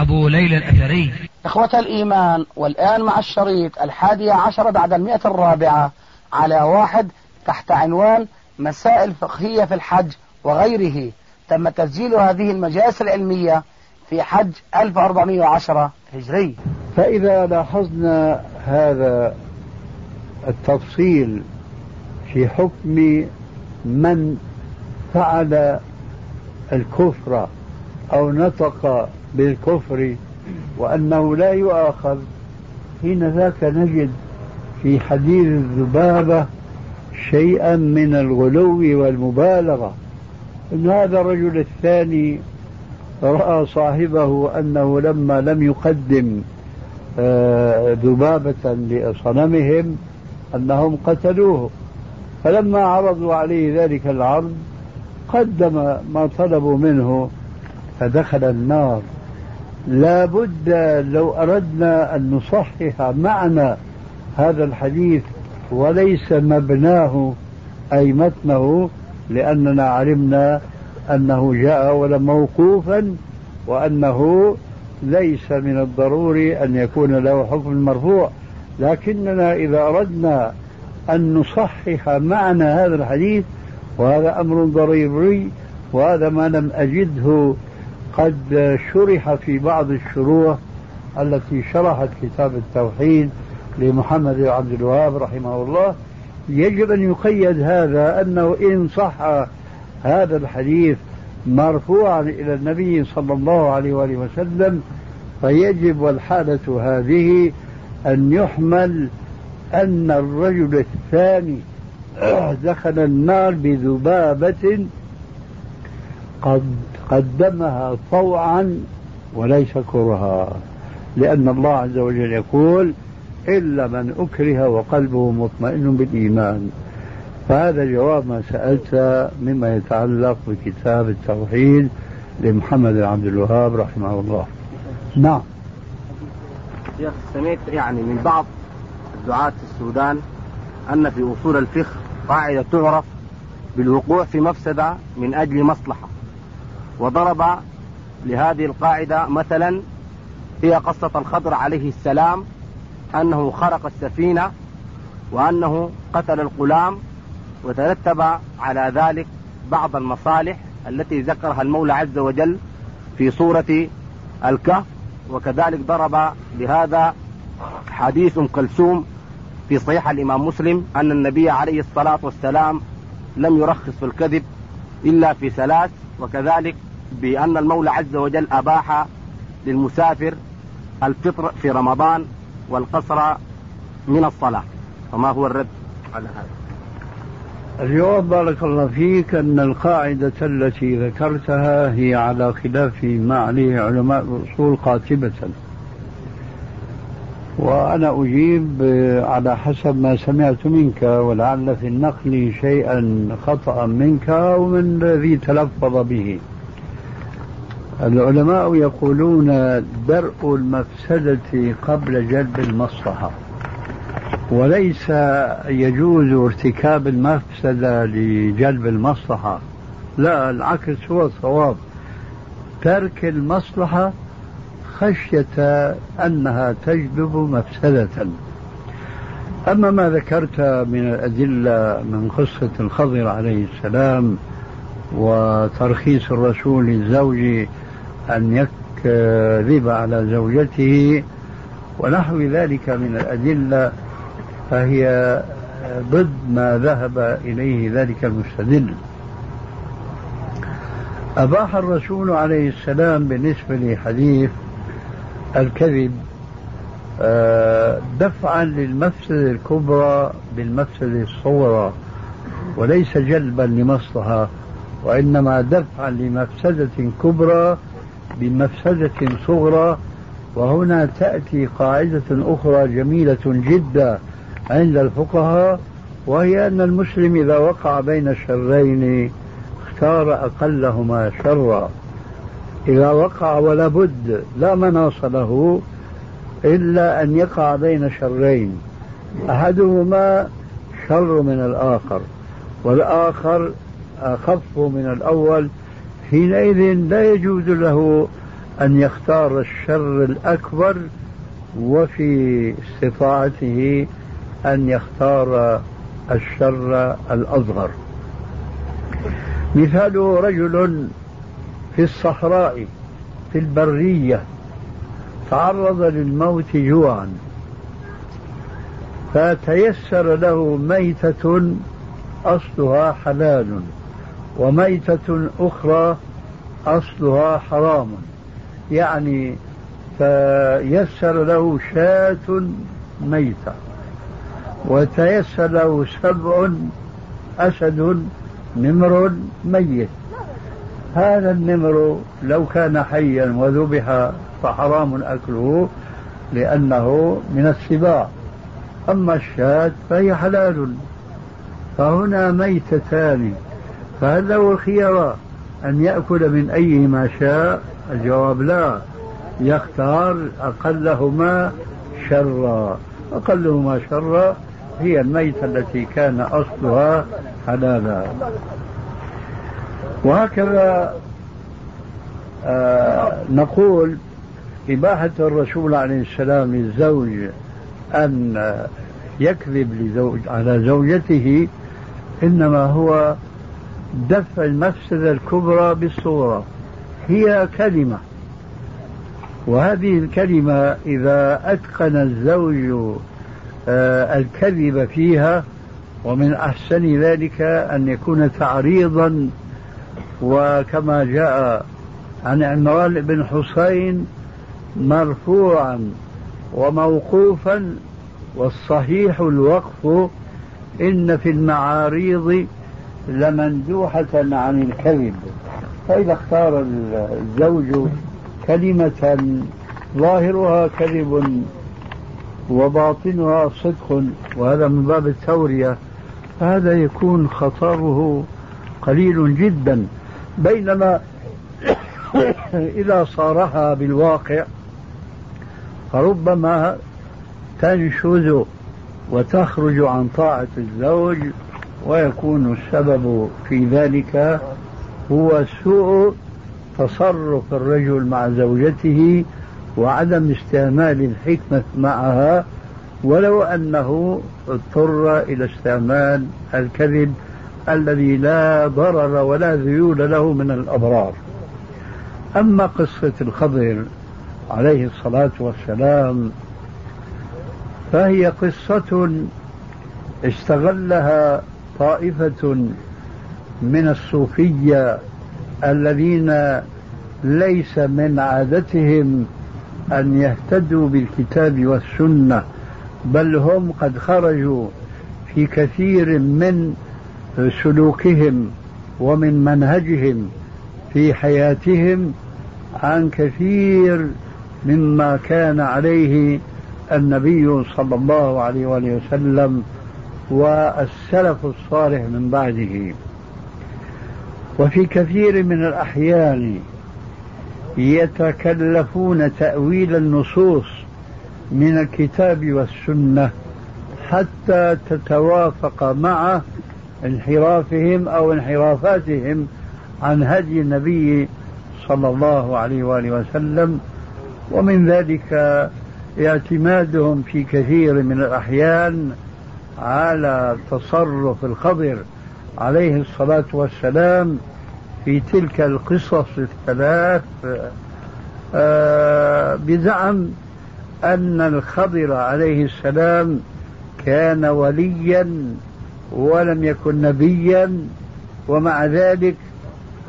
أبو ليلى الأثري. إخوة الإيمان والآن مع الشريط الحادية عشر بعد المئة الرابعة على واحد تحت عنوان مسائل فقهية في الحج وغيره. تم تسجيل هذه المجالس العلمية في حج 1410 هجري. فإذا لاحظنا هذا التفصيل في حكم من فعل الكفر أو نطق بالكفر وأنه لا يؤاخذ حين ذاك نجد في حديث الذبابة شيئا من الغلو والمبالغة. أن هذا الرجل الثاني رأى صاحبه أنه لما لم يقدم آه، ذبابة لصنمهم أنهم قتلوه. فلما عرضوا عليه ذلك العرض قدم ما طلبوا منه فدخل النار. لا بد لو أردنا أن نصحح معنى هذا الحديث وليس مبناه أي متنه لأننا علمنا أنه جاء ولا موقوفا وأنه ليس من الضروري أن يكون له حكم مرفوع. لكننا إذا أردنا أن نصحح معنى هذا الحديث وهذا أمر ضروري وهذا ما لم أجده قد شرح في بعض الشروح التي شرحت كتاب التوحيد لمحمد بن عبد الوهاب رحمه الله يجب أن يقيد هذا أنه إن صح هذا الحديث مرفوعا إلى النبي صلى الله عليه وآله وسلم فيجب والحالة هذه أن يحمل أن الرجل الثاني دخل النار بذبابة قد قدمها طوعا وليس كرها. لأن الله عز وجل يقول إلا من أكره وقلبه مطمئن بالإيمان. فهذا جواب ما سألت مما يتعلق بكتاب التوحيد لمحمد عبد الوهاب رحمه الله. نعم. شيخ سمعت يعني من بعض الدعاة في السودان أن في أصول الفقه قاعدة تعرف بالوقوع في مفسدة من أجل مصلحة. وضرب لهذه القاعدة مثلا هي قصة الخضر عليه السلام أنه خرق السفينة وأنه قتل الغلام وترتب على ذلك بعض المصالح التي ذكرها المولى عز وجل في سورة الكهف وكذلك ضرب بهذا حديث ام كلثوم في صحيح الإمام مسلم أن النبي عليه الصلاة والسلام لم يرخص في الكذب إلا في ثلاث وكذلك بأن المولى عز وجل أباح للمسافر الفطر في رمضان والقصر من الصلاة. فما هو الرد على هذا؟ الجواب بارك الله فيك أن القاعدة التي ذكرتها هي على خلاف ما عليه علماء الأصول قاتبة وأنا أجيب على حسب ما سمعت منك ولعل في النقل شيئا خطأ منك ومن الذي تلفظ به. العلماء يقولون درء المفسدة قبل جلب المصلحة وليس يجوز ارتكاب المفسدة لجلب المصلحة لا العكس هو الصواب. ترك المصلحة خشية أنها تجلب مفسدة. أما ما ذكرت من الأدلة من قصة الخضر عليه السلام وترخيص الرسول للزوج أن يكذب على زوجته ونحو ذلك من الأدلة فهي ضد ما ذهب إليه ذلك المستدل. أباح الرسول عليه السلام بالنسبة لحديث الكذب آه، دفعا للمفسدة الكبرى بالمفسدة الصغرى وليس جلبا لمصلحة وإنما دفعا لمفسدة كبرى بمفسدة صغرى وهنا تأتي قاعدة أخرى جميلة جدا عند الفقهاء وهي أن المسلم إذا وقع بين شرين اختار أقلهما شرا. إذا وقع ولا بد لا مناص له إلا أن يقع بين شرين. أحدهما شر من الآخر والآخر أخف من الأول حينئذ لا يجوز له أن يختار الشر الأكبر وفي استطاعته أن يختار الشر الأصغر. مثاله رجل في الصحراء في البرية تعرض للموت جوعا فتيسر له ميتة أصلها حلال. وميتة أخرى أصلها حرام. يعني فيسر له شاة ميتة وتيسر له سبع أسد نمر ميت. هذا النمر لو كان حيا وذبح فحرام أكله لأنه من السباع. أما الشاة فهي حلال. فهنا ميتتان. فهل له الخيار. أن يأكل من أيهما شاء؟ الجواب لا. يختار أقلهما شرا. أقلهما شرا هي الميتة التي كان أصلها حلالا. وهكذا آه نقول إباحة الرسول عليه السلام للزوج أن يكذب لزوج على زوجته إنما هو دفع المفسدة الكبرى بالصورة. هي كلمة. وهذه الكلمة إذا أتقن الزوج آه، الكذب فيها ومن أحسن ذلك أن يكون تعريضا. وكما جاء عن عمران بن حسين مرفوعا وموقوفا والصحيح الوقف إن في المعاريض لمندوحة عن الكذب. فإذا اختار الزوج كلمة ظاهرها كذب وباطنها صدق وهذا من باب التورية فهذا يكون خطره قليل جدا. بينما إذا صارها بالواقع فربما تنشز وتخرج عن طاعة الزوج ويكون السبب في ذلك هو سوء تصرف الرجل مع زوجته وعدم استعمال الحكمة معها ولو أنه اضطر إلى استعمال الكذب الذي لا ضرر ولا ذيول له من الأضرار. أما قصة الخضر عليه الصلاة والسلام فهي قصة استغلها طائفة من الصوفية الذين ليس من عادتهم أن يهتدوا بالكتاب والسنة بل هم قد خرجوا في كثير من سلوكهم ومن منهجهم في حياتهم عن كثير مما كان عليه النبي صلى الله عليه وسلم والسلف الصالح من بعده. وفي كثير من الأحيان يتكلفون تأويل النصوص من الكتاب والسنة حتى تتوافق مع انحرافهم أو انحرافاتهم عن هدي النبي صلى الله عليه وآله وسلم. ومن ذلك اعتمادهم في كثير من الأحيان على تصرف الخضر عليه الصلاة والسلام في تلك القصص الثلاث آه، بزعم أن الخضر عليه السلام كان وليا ولم يكن نبيا ومع ذلك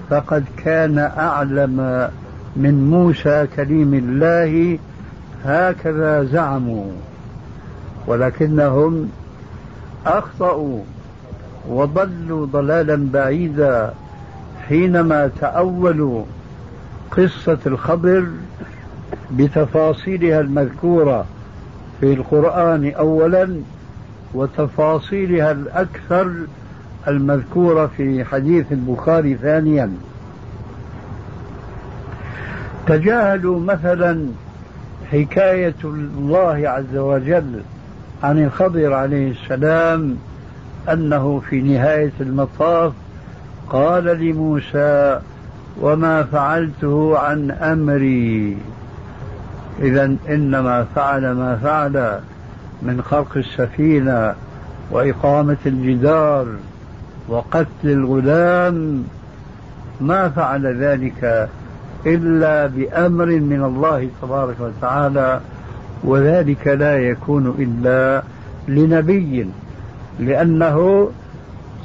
فقد كان أعلم من موسى كليم الله هكذا زعموا. ولكنهم أخطأوا وضلوا ضلالا بعيدا حينما تأولوا قصة الخضر بتفاصيلها المذكورة في القرآن أولا وتفاصيلها الأكثر المذكورة في حديث البخاري ثانيا. تجاهلوا مثلا حكاية الله عز وجل عن الخضر عليه السلام أنه في نهاية المطاف قال لموسى وما فعلته عن أمري. إذا إنما فعل ما فعل من خلق السفينة وإقامة الجدار وقتل الغلام ما فعل ذلك إلا بأمر من الله تبارك وتعالى وذلك لا يكون إلا لنبي لأنه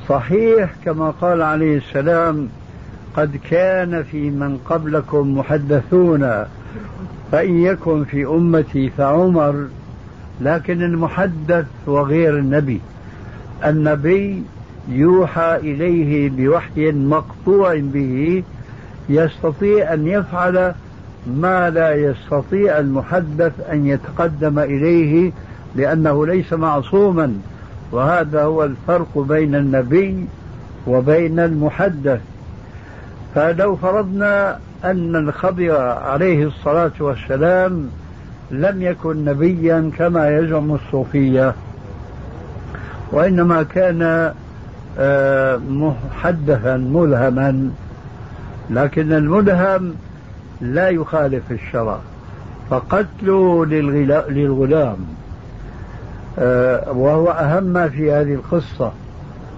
صحيح كما قال عليه السلام قد كان في من قبلكم محدثون فإن يكن في أمتي فعمر لكن المحدث وغير النبي. النبي يوحى إليه بوحي مقطوع به يستطيع أن يفعل ما لا يستطيع المحدث أن يتقدم إليه لأنه ليس معصوما وهذا هو الفرق بين النبي وبين المحدث. فلو فرضنا أن الخضر عليه الصلاة والسلام لم يكن نبيا كما يزعم الصوفية وإنما كان آه، محدثا ملهما. لكن الملهم لا يخالف الشرع. فقتله للغلام آه، وهو أهم ما في هذه القصة.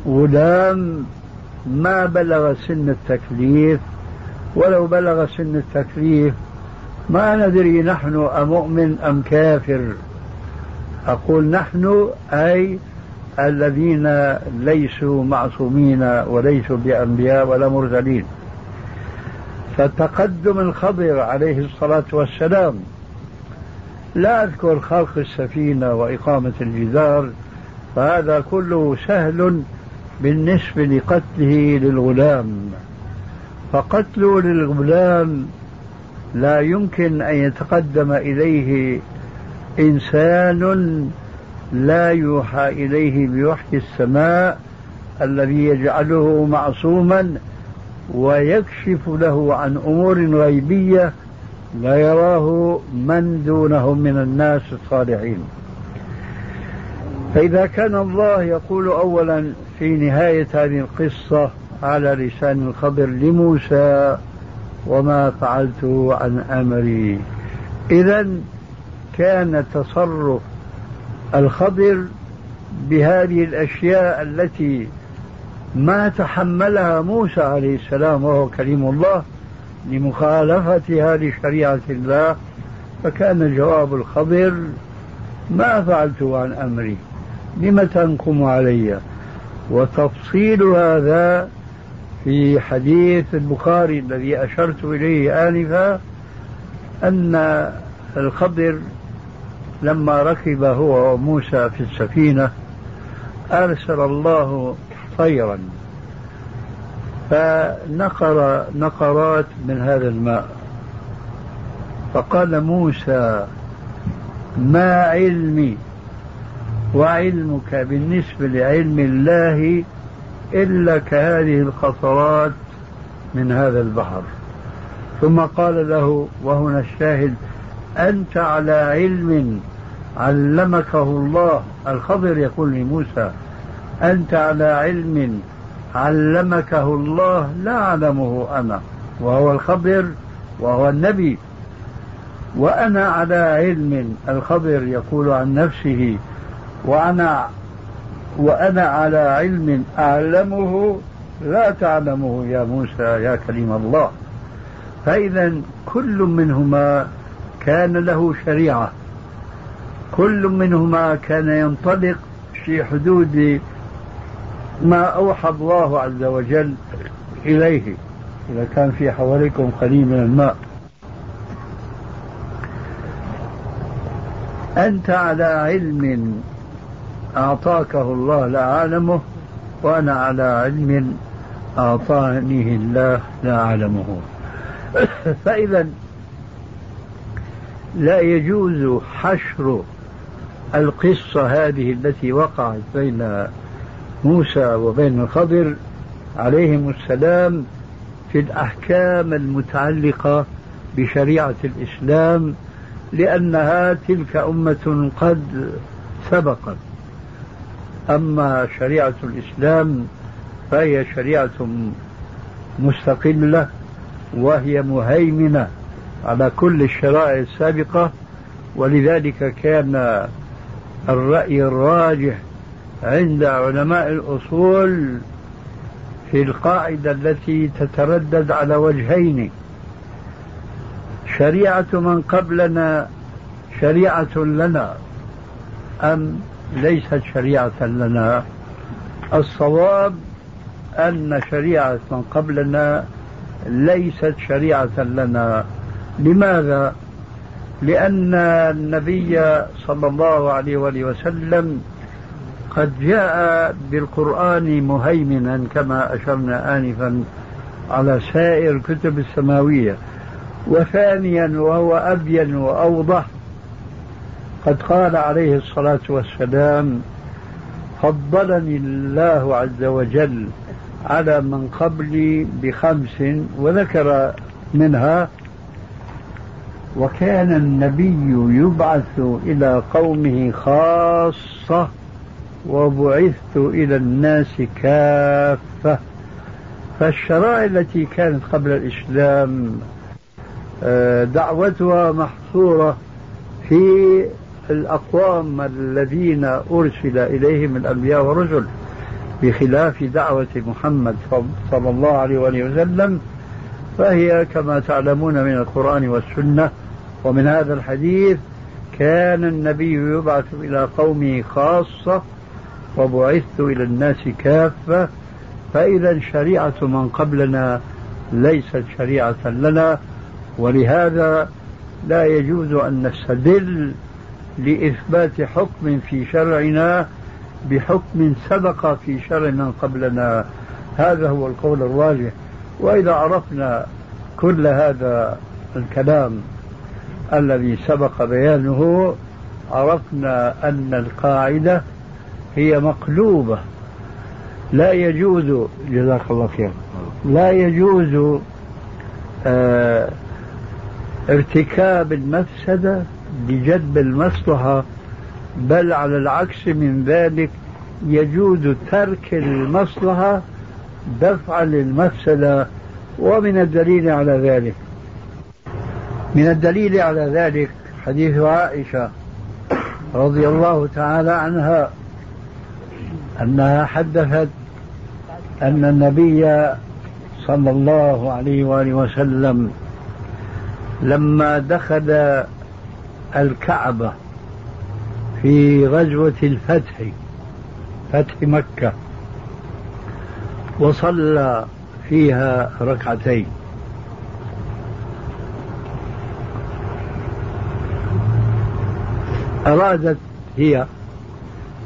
غلام ما بلغ سن التكليف ولو بلغ سن التكليف ما ندري نحن أمؤمن أم كافر. أقول نحن أي الذين ليسوا معصومين وليسوا بأنبياء ولا مرسلين. فتقدم الخضر عليه الصلاة والسلام. لا أذكر خلق السفينة وإقامة الجدار فهذا كله سهل بالنسبة لقتله للغلام. فقتله للغلام لا يمكن أن يتقدم إليه إنسان لا يوحى إليه بوحي السماء الذي يجعله معصوما ويكشف له عن أمور غيبية لا يراه من دونهم من الناس الصالحين. فإذا كان الله يقول أولا في نهاية هذه القصة على لسان الخضر لموسى وما فعلت عن أمري. إذا كان تصرف الخضر بهذه الأشياء التي ما تحملها موسى عليه السلام وهو كريم الله لمخالفتها لشريعة الله. فكان جواب الخضر ما فعلت عن أمري؟ لم تنقم علي؟ وتفصيل هذا في حديث البخاري الذي أشرت إليه آنفا أن الخضر لما ركب هو وموسى في السفينة أرسل الله طيرا. فنقر نقرات من هذا الماء. فقال موسى ما علمي وعلمك بالنسبة لعلم الله إلا كهذه القطرات من هذا البحر. ثم قال له وهنا الشاهد أنت على علم علمكه الله. الخضر يقول لموسى أنت على علم علمكه الله لا أعلمه أنا. وهو الخضر وهو النبي. وأنا على علم الخضر يقول عن نفسه. وأنا وأنا على علم أعلمه لا تعلمه يا موسى يا كريم الله. فإذا كل منهما كان له شريعة. كل منهما كان ينطلق في حدود ما أوحى الله عز وجل إليه. إذا كان في حواليكم قليل من الماء. أنت على علم أعطاكه الله لا أعلمه وأنا على علم أعطانيه الله لا أعلمه. فإذا لا يجوز حشر القصة هذه التي وقعت بين موسى وبين الخضر عليهم السلام في الأحكام المتعلقة بشريعة الإسلام لأنها تلك أمة قد سبقت. أما شريعة الإسلام فهي شريعة مستقلة وهي مهيمنة على كل الشرائع السابقة ولذلك كان الرأي الراجح عند علماء الأصول في القاعدة التي تتردد على وجهين. شريعة من قبلنا شريعة لنا أم ليست شريعة لنا؟ الصواب أن شريعة من قبلنا ليست شريعة لنا. لماذا؟ لأن النبي صلى الله عليه وآله وسلم قد جاء بالقرآن مهيمنا كما أشرنا آنفا على سائر الكتب السماوية. وثانيا وهو أبين وأوضح. قد قال عليه الصلاة والسلام فضلني الله عز وجل على من قبلي بخمس وذكر منها وكان النبي يبعث إلى قومه خاصة وبعثت إلى الناس كافة. فالشرائع التي كانت قبل الإسلام آه، دعوتها محصورة في الأقوام الذين أرسل إليهم الأنبياء والرسل بخلاف دعوة محمد صلى الله عليه وآله وسلم. فهي كما تعلمون من القرآن والسنة ومن هذا الحديث كان النبي يبعث إلى قومه خاصة وبعثت إلى الناس كافة فإذا شريعة من قبلنا ليست شريعة لنا ولهذا لا يجوز أن نستدل لإثبات حكم في شرعنا بحكم سبق في شرع من قبلنا. هذا هو القول الراجح. وإذا عرفنا كل هذا الكلام الذي سبق بيانه عرفنا أن القاعدة هي مقلوبة. لا يجوز جزاك الله خير لا يجوز آه ارتكاب المفسدة لجلب المصلحة بل على العكس من ذلك يجوز ترك المصلحة دفعا للمفسدة ومن الدليل على ذلك. من الدليل على ذلك حديث عائشة رضي الله تعالى عنها أنها حدثت أن النبي صلى الله عليه وآله وسلم لما دخل الكعبة في غزوة الفتح فتح مكة وصلى فيها ركعتين. أرادت هي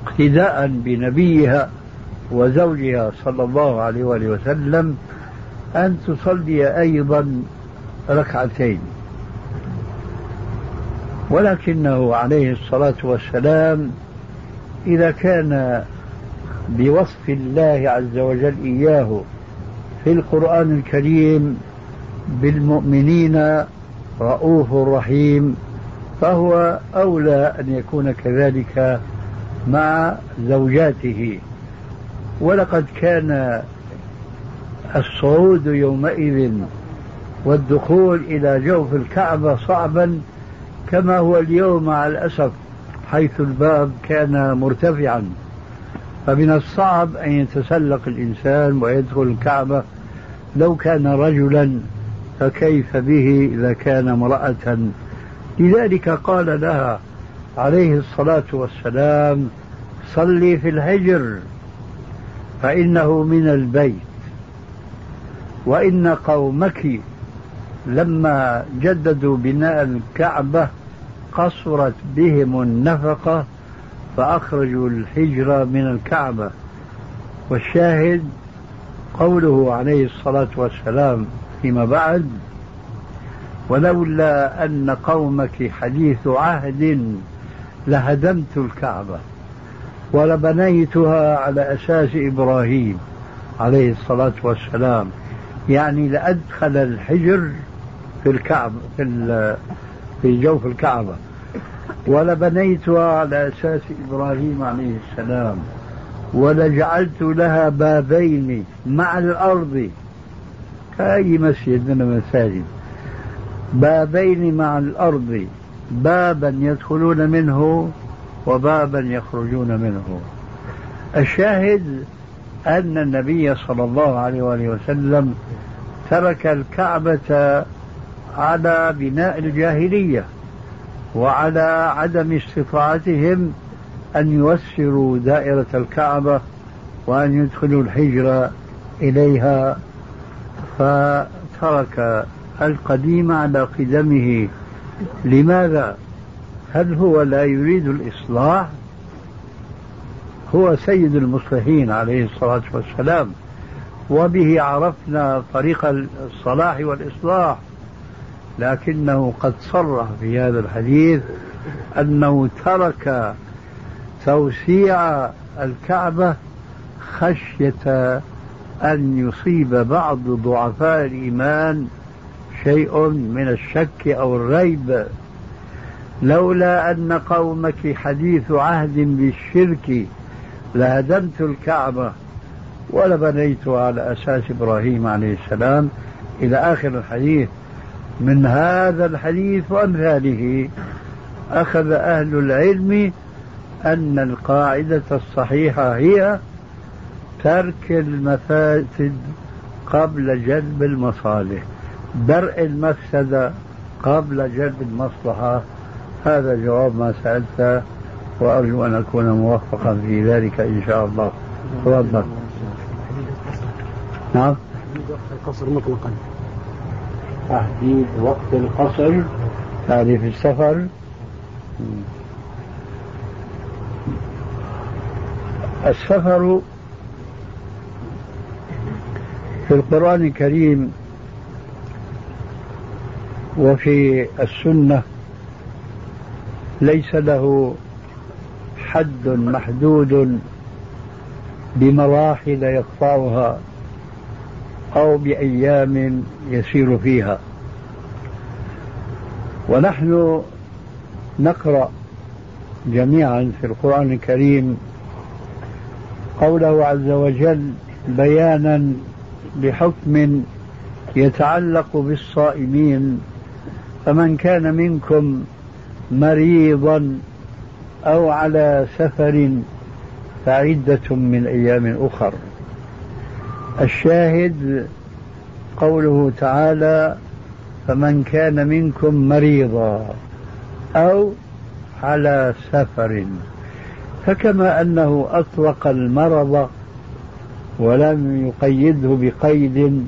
اقتداء بنبيها وزوجها صلى الله عليه وآله وسلم أن تصلي أيضا ركعتين. ولكنه عليه الصلاة والسلام إذا كان بوصف الله عز وجل إياه في القرآن الكريم بالمؤمنين رؤوف رحيم فهو أولى أن يكون كذلك مع زوجاته. ولقد كان الصعود يومئذ والدخول إلى جوف الكعبة صعبا كما هو اليوم مع الأسف حيث الباب كان مرتفعا. فمن الصعب أن يتسلق الإنسان ويدخل الكعبة لو كان رجلا فكيف به إذا كان امرأة؟ لذلك قال لها عليه الصلاة والسلام صلي في الهجر فإنه من البيت. وإن قومك لما جددوا بناء الكعبة قصرت بهم النفقة فأخرجوا الحجرة من الكعبة. والشاهد قوله عليه الصلاة والسلام فيما بعد ولولا أن قومك حديث عهد لهدمت الكعبة ولبنيتها على أساس إبراهيم عليه الصلاة والسلام. يعني لأدخل الحجر في الكعبة في في جوف الكعبة. ولبنيتها على أساس إبراهيم عليه السلام. ولجعلت لها بابين مع الأرض. كأي مسجد من المساجد. بابين مع الأرض. بابا يدخلون منه وبابا يخرجون منه. الشاهد أن النبي صلى الله عليه وآله وسلم ترك الكعبة على بناء الجاهلية وعلى عدم استطاعتهم أن يوسروا دائرة الكعبة وأن يدخلوا الحجر إليها فترك القديم على قدمه لماذا؟ هل هو لا يريد الإصلاح؟ هو سيد المصلحين عليه الصلاة والسلام وبه عرفنا طريق الصلاح والإصلاح لكنه قد صرح في هذا الحديث أنه ترك توسيع الكعبة خشية أن يصيب بعض ضعفاء الإيمان شيء من الشك أو الريب. لولا أن قومك حديث عهد بالشرك لهدمت الكعبة ولبنيتها على أساس إبراهيم عليه السلام إلى آخر الحديث. من هذا الحديث وأمثاله أخذ أهل العلم أن القاعدة الصحيحة هي ترك المفاسد قبل جلب المصالح. درء المفسدة قبل جلب المصلحة؟ هذا جواب ما سألت وأرجو أن أكون موفقا في ذلك إن شاء الله. تفضل. نعم. القصر مطلقا. تحديد وقت القصر تعريف السفر. السفر في القرآن الكريم وفي السنة ليس له حد محدود بمراحل يقطعها أو بأيام يسير فيها. ونحن نقرأ جميعا في القرآن الكريم قوله عز وجل بيانا لحكم يتعلق بالصائمين فمن كان منكم مريضا أو على سفر فعدة من أيام أخر. الشاهد قوله تعالى فمن كان منكم مريضا أو على سفر. فكما أنه أطلق المرض ولم يقيده بقيد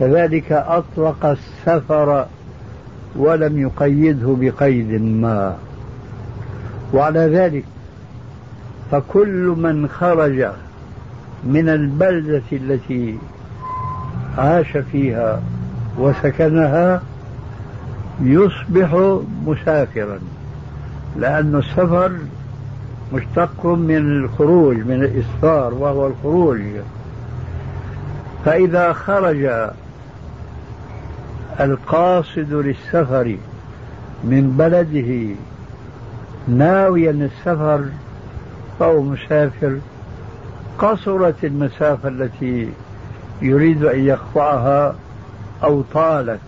كذلك أطلق السفر ولم يقيده بقيد ما. وعلى ذلك فكل من خرج من البلدة التي عاش فيها وسكنها يصبح مسافرا لأن السفر مشتق من الخروج من الإسفار وهو الخروج. فإذا خرج القاصد للسفر من بلده ناويا السفر فهو مسافر قصرت المسافة التي يريد أن يقطعها أو طالت.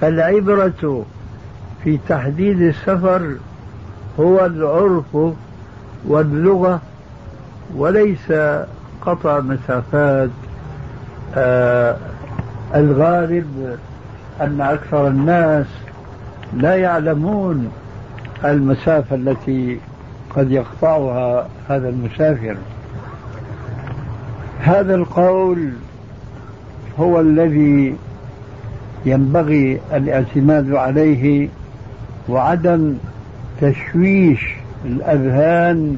فالعبرة في تحديد السفر هو العرف واللغة وليس قطع مسافات آه الغالب أن أكثر الناس لا يعلمون المسافة التي قد يقطعها هذا المسافر. هذا القول هو الذي ينبغي الاعتماد عليه وعدم تشويش الأذهان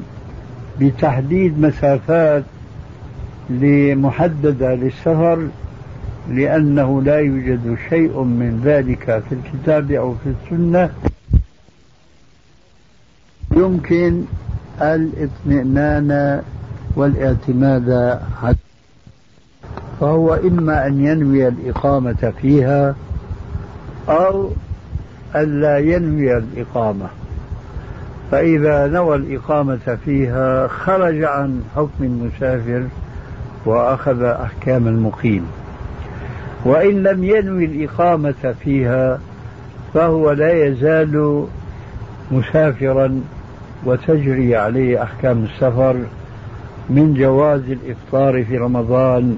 بتحديد مسافات لمحددة للسفر لأنه لا يوجد شيء من ذلك في الكتاب أو في السنة يمكن الاطمئنان والاعتماد عليه. فهو إما أن ينوي الإقامة فيها أو ألا ينوي الإقامة. فإذا نوى الإقامة فيها خرج عن حكم المسافر وأخذ أحكام المقيم. وإن لم ينوي الإقامة فيها فهو لا يزال مسافرا وتجري عليه أحكام السفر من جواز الإفطار في رمضان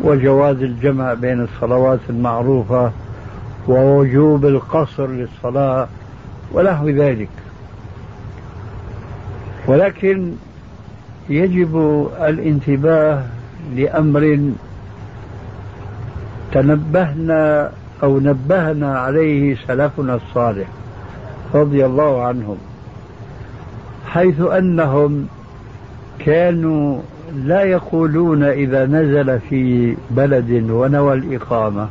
وجواز الجمع بين الصلوات المعروفة ووجوب القصر للصلاة ونحو ذلك. ولكن يجب الانتباه لأمر تنبهنا أو نبهنا عليه سلفنا الصالح رضي الله عنهم حيث أنهم كانوا لا يقولون إذا نزل في بلد ونوى الإقامة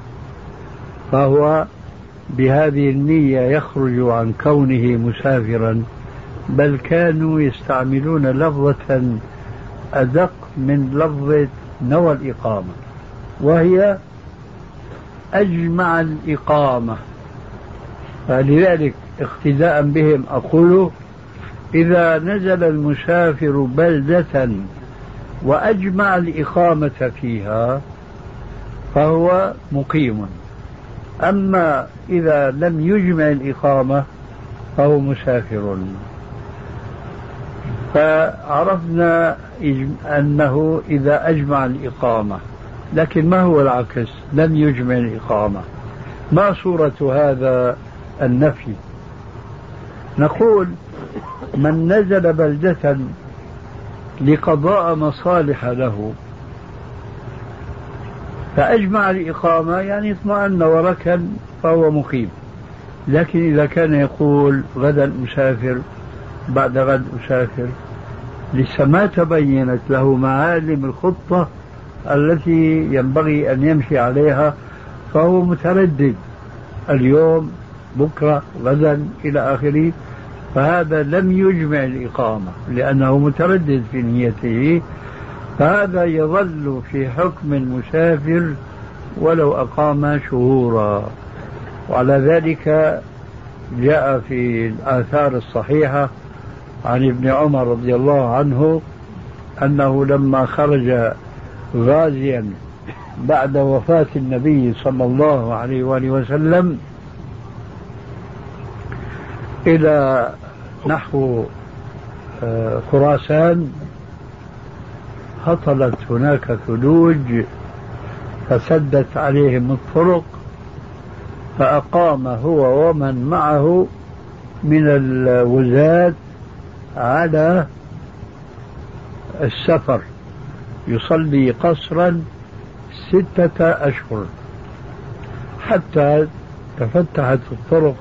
فهو بهذه النية يخرج عن كونه مسافرا بل كانوا يستعملون لفظة أدق من لفظة نوى الإقامة وهي أجمع الإقامة. فلذلك اقتداء بهم أقول إذا نزل المسافر بلدة وأجمع الإقامة فيها فهو مقيم. أما إذا لم يجمع الإقامة فهو مسافر. فعرفنا أنه إذا أجمع الإقامة لكن ما هو العكس؟ لم يجمع الإقامة. ما صورة هذا النفي؟ نقول من نزل بلدة لقضاء مصالح له فأجمع الإقامة يعني اطمأن وركن فهو مقيم. لكن إذا كان يقول غدا أسافر بعد غد أسافر لسه ما تبينت له معالم الخطة التي ينبغي أن يمشي عليها فهو متردد اليوم بكرة غدا إلى آخره. فهذا لم يجمع الإقامة لأنه متردد في نيته. فهذا يظل في حكم المسافر ولو أقام شهورا. وعلى ذلك جاء في الآثار الصحيحة عن ابن عمر رضي الله عنه أنه لما خرج غازيا بعد وفاة النبي صلى الله عليه وآله وسلم إلى نحو آه، خراسان هطلت هناك ثلوج فسدت عليهم الطرق فأقام هو ومن معه من الوزاة على السفر. يصلي قصرا ستة أشهر حتى تفتحت الطرق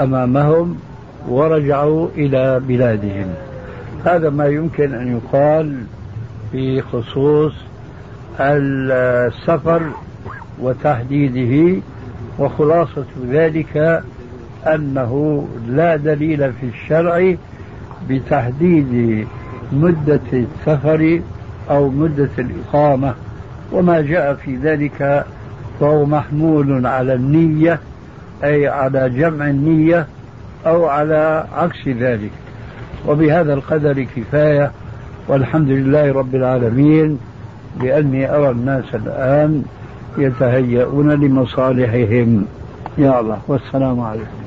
أمامهم ورجعوا إلى بلادهم. هذا ما يمكن أن يقال في خصوص السفر وتحديده وخلاصة ذلك أنه لا دليل في الشرع بتحديد مدة السفر أو مدة الإقامة وما جاء في ذلك فهو محمول على النية أي على جمع النية أو على عكس ذلك. وبهذا القدر كفاية والحمد لله رب العالمين بأني أرى الناس الآن يتهيئون لمصالحهم. يا الله والسلام عليكم.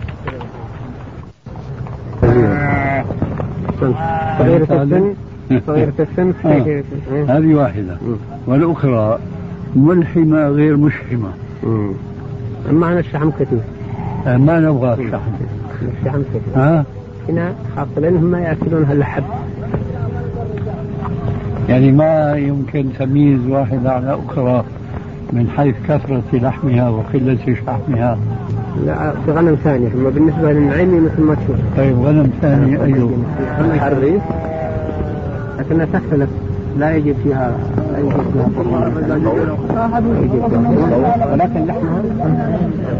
صغيرة السن صغيرة السن. آه. هذه واحدة. والأخرى ملحمة غير مشحمة. معنى الشحم كثير. آه، ما نبغى الشحم. الشحم كثير. ها؟ هنا خاصة لأنهم ما يأكلون هاللحم يعني ما يمكن تمييز واحدة على أخرى من حيث كثرة لحمها وقلة شحمها. لا في غنم ثانية أما بالنسبة للنعيمي مثل ما تشوف. طيب غنم ثاني أيوه. الحريف لكنها تختلف لا يجد فيها ولكن لحمها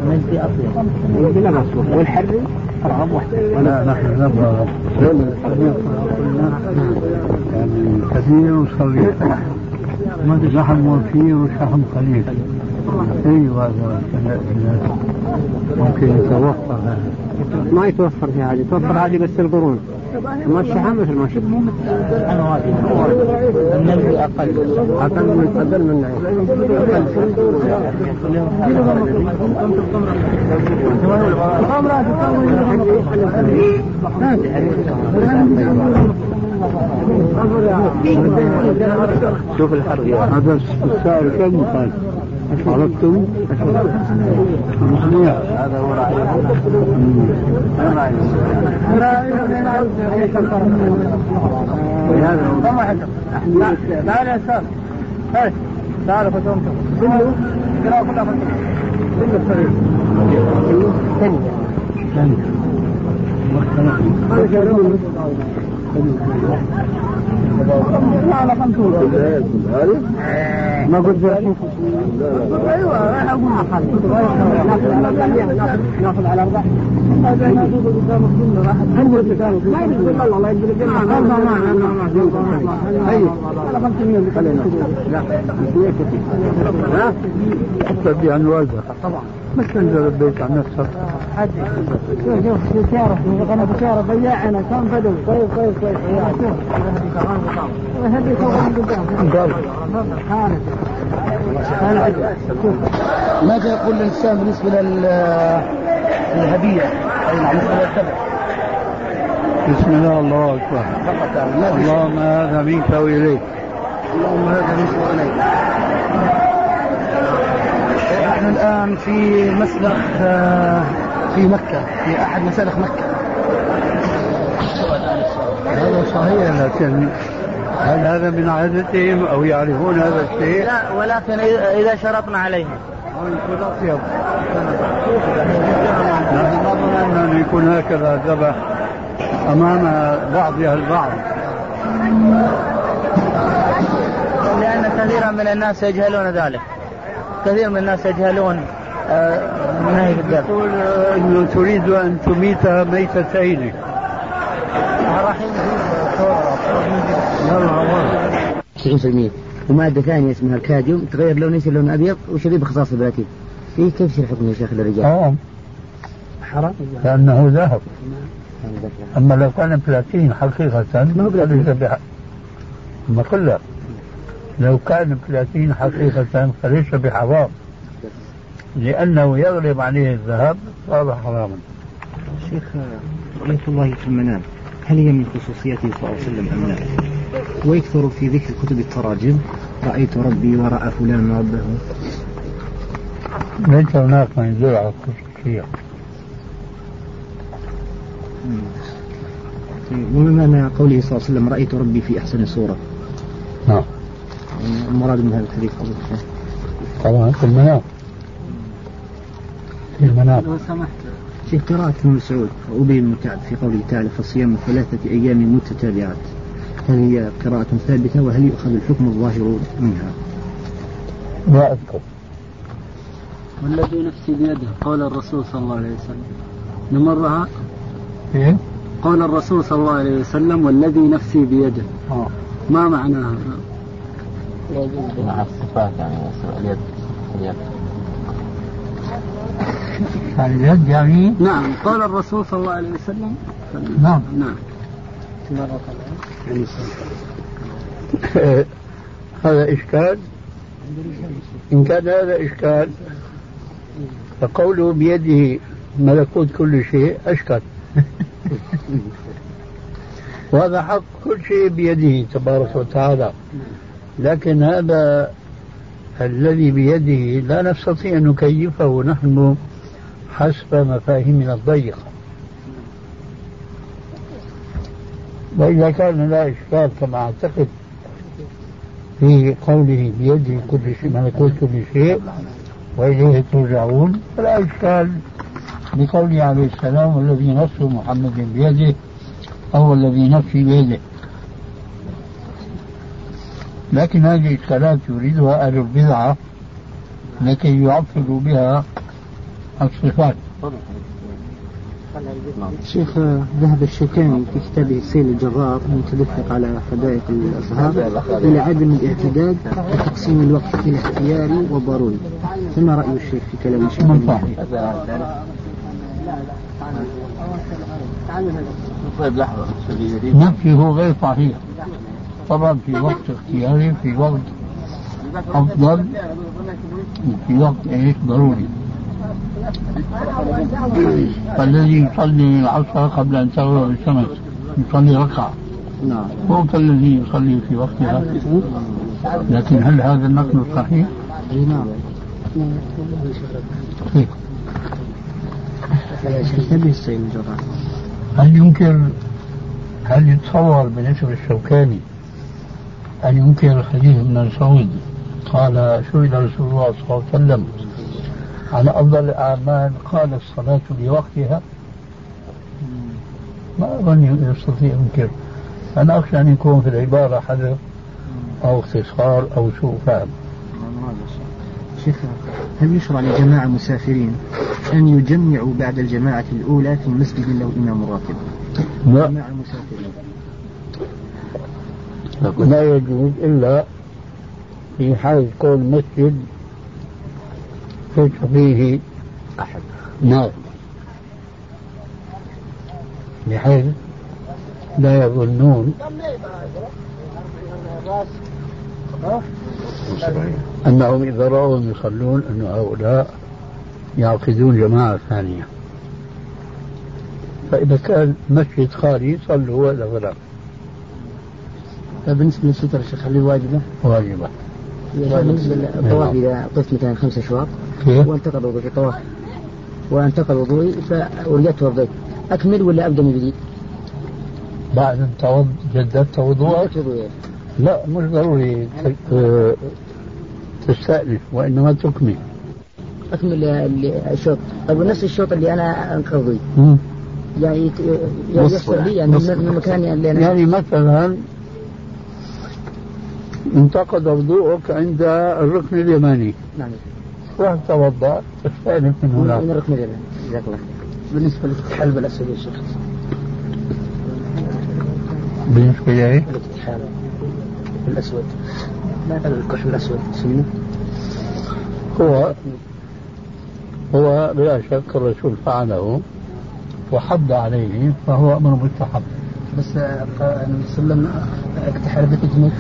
مجدي أطيب. بلا مصروف والحري ارغب وحده لا نحن نبغى يعني كثير وصغير لحم وفير وشحم قليل أيوه هذا ممكن يتوفر. هذا ما يتوفر في هذه. يتوفر هذه بس القرون. ما الشحم مثل ما شفت النبي أقل أقل من أقل من شوف الحرق هذا السائل كم قال؟ عرفتم؟ هذا هو راعي تعال يا أستاذ تعال فتوم كله كلها كلها كله صغير ثانية ناخذ على ما يقول الإنسان بالنسبة للهديه أي نعم للتبع بسم الله الله فقط يعني اللهم هذا منك وإليك. اللهم هذا منك وإليك. نحن الآن في مسلخ في مكة في أحد مسالخ مكة. هذا صحيح لكن هل هذا من عادتهم أو يعرفون هذا الشيء؟ لا ولكن إذا شرطنا عليهم نحن ما ظننا انه يكون هكذا ذبح أمام بعضها البعض. لأن كثيرا من الناس يجهلون ذلك. كثير من الناس يجهلون نهي الذبح. تقول إنه تريد أن تميت ميتتين راح 90% ومادة ثانية اسمها الكاديوم تغير لونه يصير لون أبيض وشديد بخصائص البلاتين. فيه كيف يصير حكم يا شيخ للرجال؟ حرام حرام. لأنه ذهب. أما لو كان بلاتين حقيقة ما هو بلاتين؟ أما كلها لو كان بلاتين حقيقة فليس بحرام. لأنه يغلب عليه الذهب صار حراما. شيخ رأيت الله في المنام. هل هي من خصوصيته صلى الله عليه وسلم أم لا؟ ويكثر في ذكر كتب التراجم. رأيت ربي ورأى فلان ربه ليس هناك ما يدل على الخصوصية وما معنى قوله صلى الله عليه وسلم رأيت ربي في أحسن صورة. نعم. المراد من هذا الحديث طبعا في المنام. في المنام. لو سمحت. في قراءة ابن مسعود وأبي بن كعب في قوله تعالى فصيام ثلاثة أيام متتابعات. هل هي قراءة ثابتة وهل يؤخذ الحكم الظاهر منها؟ لا أذكر. والذي نفسي بيده قال الرسول صلى الله عليه وسلم. نمرها؟ إيه؟ قال الرسول صلى الله عليه وسلم والذي نفسي بيده. آه. ما معناها؟ مع الصفات يعني اليد اليد اليد يعني؟ نعم قال الرسول صلى الله عليه وسلم. نعم. نعم. هذا إشكال؟ إن كان هذا إشكال فقوله بيده ملكوت كل شيء أشكال. وهذا حق كل شيء بيده تبارك وتعالى. لكن هذا الذي بيده لا نستطيع أن نكيفه نحن حسب مفاهيمنا الضيقة وإذا كان لا إشكال كما أعتقد في قوله بيده كل شيء ملكوت كل شيء وإليه ترجعون فلا إشكال بقوله عليه السلام والذي نفس محمد بيده أو الذي نفسي بيده. لكن هذه الإشكالات يريدها أهل البدعة لكي يعطلوا بها الصفات. شيخ ذهب الشوكاني في كتابه السيل الجرار المتدفق على حدائق الأزهار إلى عدم الاعتداد بتقسيم الوقت إلى اختياري وضروري. فما رأي الشيخ في كلام الشيخ؟ منفع طيب لحظة. نفيه غير صحيح. طبعا في وقت اختياري في وقت أفضل في وقت إيش؟ ضروري. فالذي يصلي العصر قبل أن تغرب الشمس يصلي ركعة. نعم. هو كالذي يصلي في وقتها. لكن هل هذا النقل صحيح؟ أي نعم. الجرار هل يمكن هل يتصور بالنسبة للشوكاني أن ينكر الحديث من مسعود قال سئل رسول الله صلى الله عليه وسلم على أفضل الأعمال قال الصلاة لوقتها. ما أظن يستطيع ينكر. أنا أخشى أن يكون في العبارة حذف أو اختصار أو سوء فهم شيخ هل يشرع لجماعة مسافرين أن يجمعوا بعد الجماعة الأولى في مسجد له إمام راتب لا. جماعة مسافرين. لا. يجوز إلا في حال كون مسجد ليس فيه أحد. نار. بحيث لا يظنون أنهم إذا رأوهم يصلون أن هؤلاء يعقدون جماعة ثانية. فإذا كان مسجد خالي صلوا ولا غير بالنسبة للستر الشيخ هل واجبة؟ واجبة. بالنسبة للطواف إذا طفت مثلا خمسة شواط كيف؟ وانتقض وضوئي في الطواف وانتقض وضوئي ورجعت توضيت أكمل ولا أبدأ من جديد؟ بعد توض جددت وضوءك؟ وضوئي لا مش ضروري. آه، تستأنف وإنما تكمل. أكمل ال- الشوط طيب ونفس الشوط اللي أنا انقضي مم. يعني يت- ييسر لي يعني من من المكان اللي أنا يعني مثلا انتقد وضوءك عند الركن اليماني. نعم. روح توضأ؟ تستأنف من من هناك. الركن اليماني. جزاك الله خير. بالنسبة للحلب الأسود يا شيخ. بالنسبة لي؟ الحلب الأسود. لا تقل الكحل الأسود؟ سنة هو هو بلا شك الرسول فعله وحض عليه فهو أمر مستحب بس النبي صلى الله عليه وسلم اكتحل بالإجمد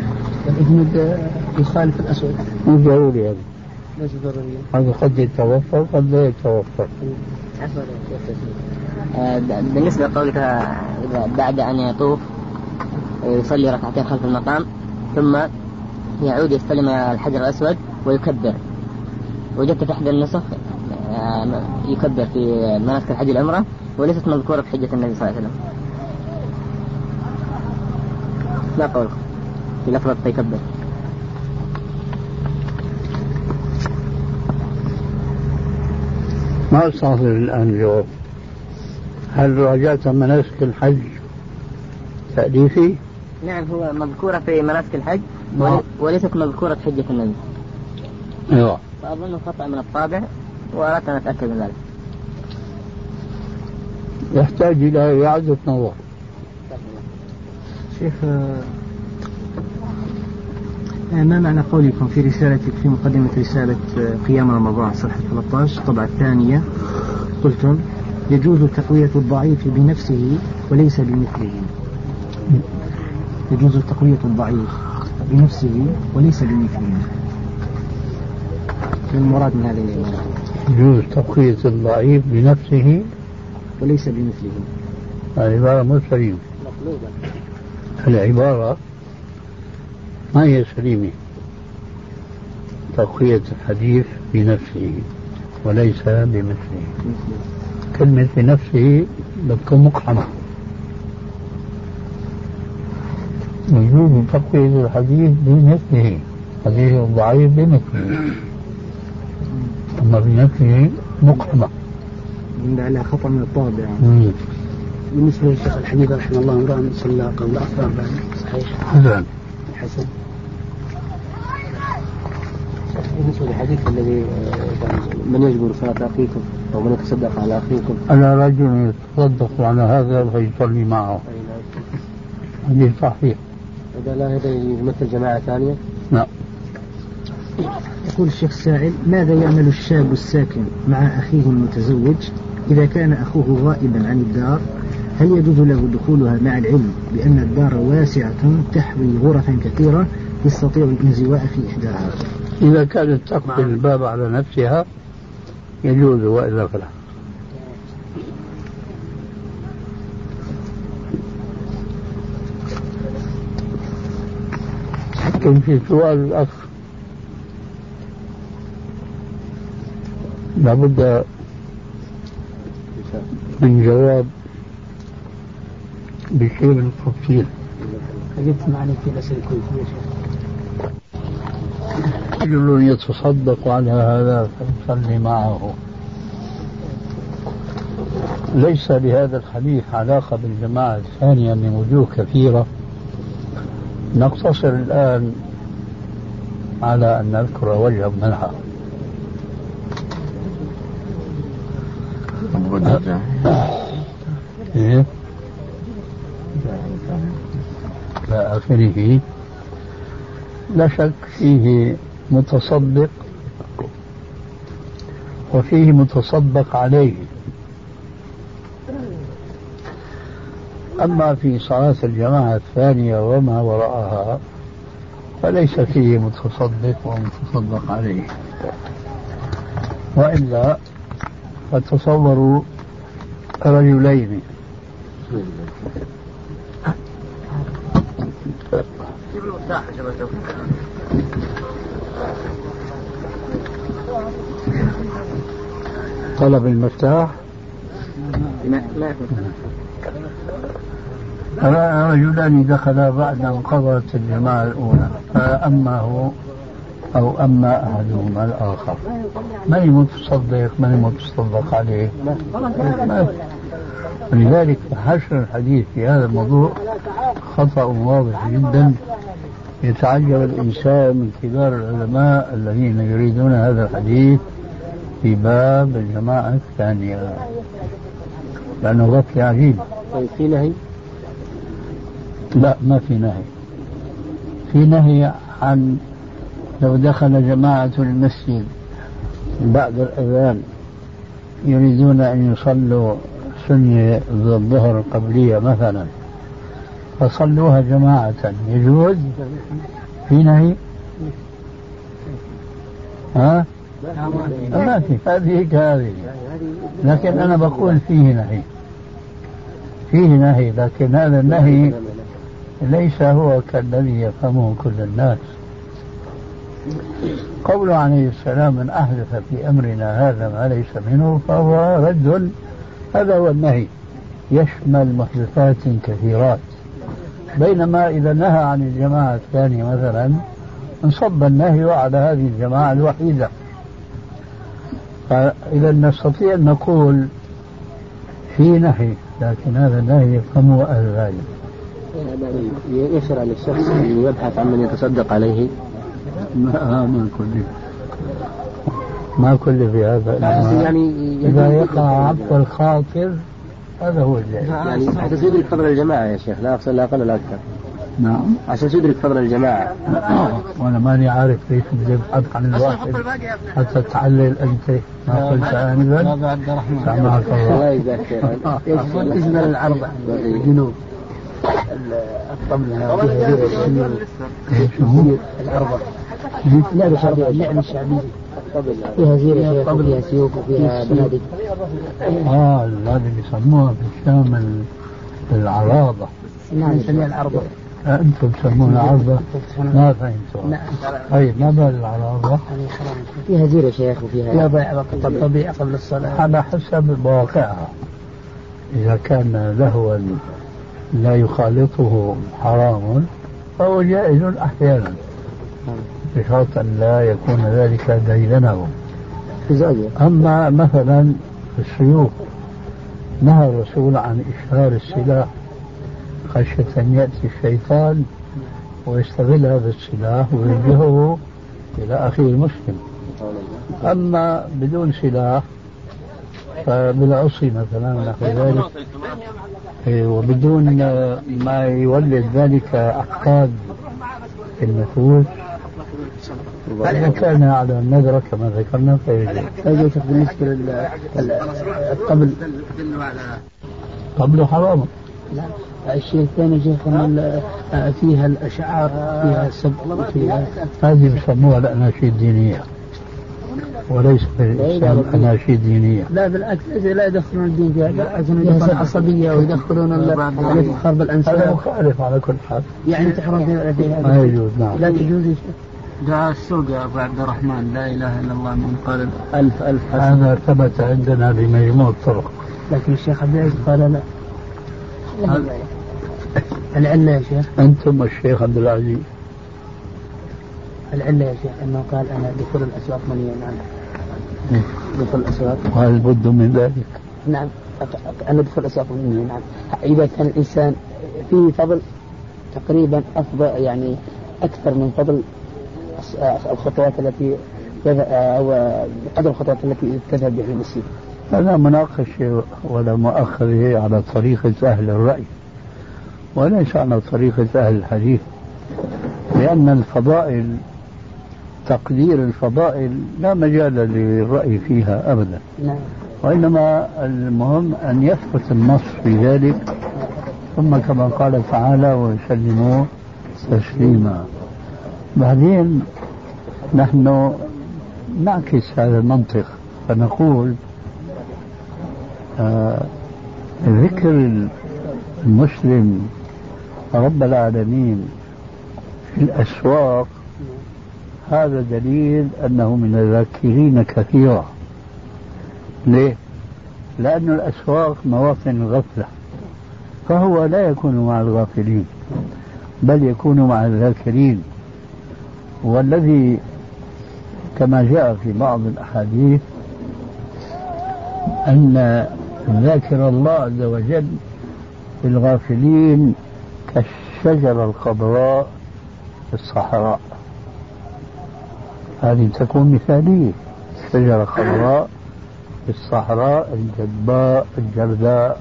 آه، يخالف الأسود. مو ضروري هذا ليس ضروريا هذا قد يتوفر قد لا يتوفر آه، ب- بالنسبة لقولك إذا بعد أن يطوف يصلي ركعتين خلف المقام ثم يعود يستلم الحجر الأسود ويكبر. وجدت في إحدى النسخ آه، يكبر في مناسك الحج العمرة وليست مذكورة في حجة النبي صلى الله عليه وسلم. لا قول في لفظة يكبر ما أستحضر الآن الجواب هل راجعت مناسك الحج تأليفي؟ نعم هو مذكورة في مناسك الحج نعم. ولي- وليست مذكورة في حجة النبي. أيوه. فأظنه خطأ من الطابع وأردت أن أتأكد من ذلك. يحتاج إلى إعادة نظر. شيخ آه، ما معنى قولكم في رسالتك في مقدمة رسالة آه، قيام رمضان صفحة 13 الطبعة الثانية قلتم يجوز تقوية الضعيف بنفسه وليس بمثله. يجوز تقوية الضعيف بنفسه وليس بمثله. المراد من هذه العبارة يجوز تقوية الضعيف بنفسه وليس بمثله. العبارة مو سليمة. العبارة ما هي سليمة؟ تقوية الحديث بنفسه وليس بمثله. كلمة بنفسه بتكون مقحمة. يجوز تقوية الحديث بمثله. حديث الضعيف بمثله. أما بنفسه مقحمة. على خطأ من الطابع. بالنسبة للشيخ الحبيب رحمه الله امرأ صلى قبل أفضل صحيح حسن حسن. بالنسبة للحديث الذي آه، من يجبر صلاة أخيكم أو من يتصدق على أخيكم؟ أنا رجل يتصدق على هذا فيصلي معه. هذه صحيح. إذا لا هذا يمثل جماعة ثانية نعم. يقول الشيخ السائل ماذا يعمل الشاب الساكن مع أخيه المتزوج إذا كان أخوه غائبا عن الدار؟ هل يجوز له دخولها مع العلم بأن الدار واسعة تحوي غرفا كثيرة يستطيع الانزواء في إحداها؟ إذا كانت تقفل الباب على نفسها يجوز وإلا فلا. لكن في سؤال الأخ لابد من جواب بشيء من التفصيل. جبت معني في الأسئلة الكويتية رجل يتصدق على هذا فيصلي معه. ليس لهذا الحديث علاقة بالجماعة الثانية من وجوه كثيرة. نقتصر الآن على أن نذكر وجها منها. إيه؟ إلى آخره. لا شك فيه متصدق وفيه متصدق عليه. أما في صلاة الجماعة الثانية وما وراءها فليس فيه متصدق ومتصدق عليه. وإلا فتصوروا رجلين. طلب المفتاح. رجلان دخلا بعد أن قضت الجماعة الأولى فأما هو أو أما أحدهما الآخر. من المتصدق؟ من المتصدق عليه؟ ولذلك حشر الحديث في هذا الموضوع خطأ واضح جدا. يتعجب الإنسان من كبار العلماء الذين يريدون هذا الحديث في باب الجماعة الثانية. لأنه غطي عجيب طيب في نهي؟ لا ما في نهي. في نهي عن لو دخل جماعة المسجد بعد الأذان يريدون أن يصلوا سنة الظهر القبلية مثلا. فصلوها جماعة. يجوز؟ في نهي؟ ها؟ ما في. هذه كهذه لكن أنا بقول فيه نهي. فيه نهي لكن هذا النهي ليس هو كالذي يفهمه كل الناس. قوله عليه السلام من أحدث في أمرنا هذا ما ليس منه فهو رد. هذا هو النهي. يشمل محدثات كثيرات. بينما إذا نهى عن الجماعة الثانية مثلا انصب النهي على هذه الجماعة الوحيدة. فإذا نستطيع أن نقول في نهي لكن هذا النهي يفهمه أهل العلم يشرع للشخص أن يبحث عن من يتصدق عليه. ما ما كل ما كل في هذا. يعني إذا يقع عبد الخاطر هذا هو الجائز. يعني حتى تدرك فضل الجماعة يا شيخ لا أقصد لا أقل ولا أكثر. نعم. عشان تدرك فضل الجماعة. وأنا ماني عارف ليش بدي أبحث عن الواحد. حتى تعلل أنت؟ ما قلت آنفا عبد الرحمن. سامحك الله. الله يجزاك خير اسم العرض الجنوب. الطبلة العرضة لعبة شعبية اللعبة الشعبية فيها زيرة شيخ وفيها سيوف وفيها بنادق. آه اللي يسموها في الشام ال- العراضة نعم. نسميها العرضة آه، أنتم تسمونها عرضة ما فهمتوا نعم. طيب ما بال العراضة فيها زيرة شيخ وفيها ضيع وقت طبيعي قبل الصلاة. على حسب مواقعها إذا كان لهوا لا يخالطه حرام فهو جائز أحيانا. بشرط أن لا يكون ذلك ديدنه في زوجة أما مثلا السيوف نهى الرسول عن إشهار السلاح خشية أن يأتي الشيطان ويستغل هذا السلاح ويوجهه إلى أخيه المسلم. أما بدون سلاح فبالعصي مثلا نحو ذلك. إيه، وبدون ما يولد ذلك أحقاد في النفوس إذا كان على النذرة كما ذكرنا فيجوز بالنسبة للقبل قبل حرام. لا. الشيء الثاني شيخ فيها الأشعار فيها سب فيها هذه بسموها الأناشيد الدينية. وليس بالاسلام أناشيد دينية. لا بالعكس لا يدخلون الدين فيها يدخلون عصبيه ويدخلون الفخر بالانساب هذا مخالف على كل حال. يعني تحرم فيها ما يجوز نعم. لا تجوز دعاء السوق يا أبو عبد الرحمن لا إله إلا الله من قال ألف ألف حسن هذا ثبت عندنا بمجموع الطرق. لكن الشيخ عبد العزيز قال لا. العلة يا شيخ. أنتم الشيخ عبد العزيز. العلة يا شيخ أنه قال أنا دخول الأسواق عنه نعم. دخول الأسواق. وهل بد من ذلك؟ نعم. أنا دخول الأسواق منيا نعم. إذا كان الإنسان فيه فضل تقريبا أفضل يعني أكثر من فضل الخطوات التي أو قدر الخطوات التي تذهب بها المسير هذا مناقشة ولا مؤاخذة على طريقة أهل الرأي وليس على طريقة أهل الحديث لأن الفضائل تقدير الفضائل لا مجال للرأي فيها أبدا. نعم. وإنما المهم أن يثبت النص في ذلك ثم كما قال تعالى ويسلموا تسليما. بعدين نحن نعكس هذا المنطق فنقول آه ذكر المسلم رب العالمين في الأسواق هذا دليل أنه من الذاكرين كثيرا ليه؟ لأن الأسواق مواطن الغفلة فهو لا يكون مع الغافلين بل يكون مع الذاكرين والذي كما جاء في بعض الأحاديث أن ذاكر الله عز وجل في الغافلين كالشجرة الخضراء في الصحراء. هذه تكون مثالية. شجرة خضراء في الصحراء الجدباء الجرداء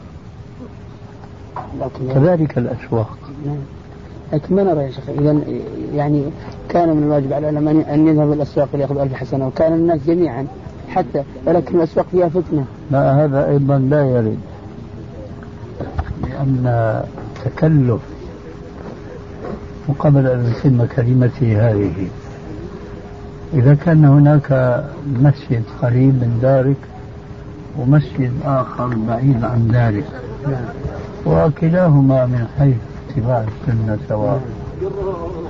كذلك الأسواق لكن ما نرى يا شيخ إذا يعني كان من الواجب على العلماء أن يذهبوا الأسواق ليأخذوا ألف حسنة وكان الناس جميعا حتى ولكن الأسواق فيها فتنة. لا هذا أيضا لا يرد لأن تكلف وقبل أن يتم كلمتي هذه. إذا كان هناك مسجد قريب من دارك ومسجد آخر بعيد عن دارك وكلاهما من حيث اتباع السنة سواء.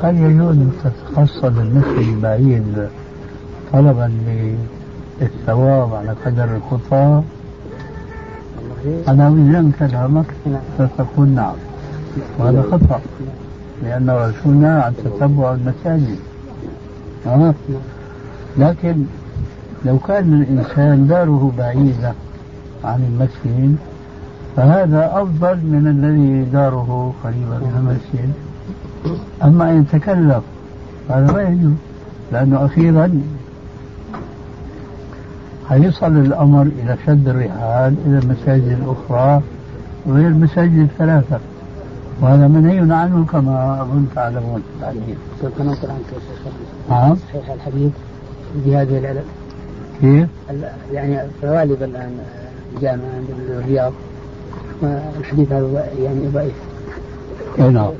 هل يجوز أن تتخصص المسجد البعيد طلبا للثواب على قدر الخطى أنا وزن كلامك ستقول نعم وهذا خطأ لأن رسولنا عن تتبع المساجد؟ لكن لو كان الإنسان داره بعيدة عن المسجد فهذا أفضل من الذي داره قريبا من المسجد أما أن يتكلف هذا لا يجوز لأنه أخيرا حيصل الأمر إلى شد الرحال إلى المساجد الأخرى غير المساجد الثلاثة. وهذا منهي عنه كما أظن تعلمون. الحديث سننقل عنك نعم. صحيح الحديث بهذه العلل كيف؟ يعني غالب الآن جامعة الرياض. الحديث هذا يعني ضعيف. أي نعم.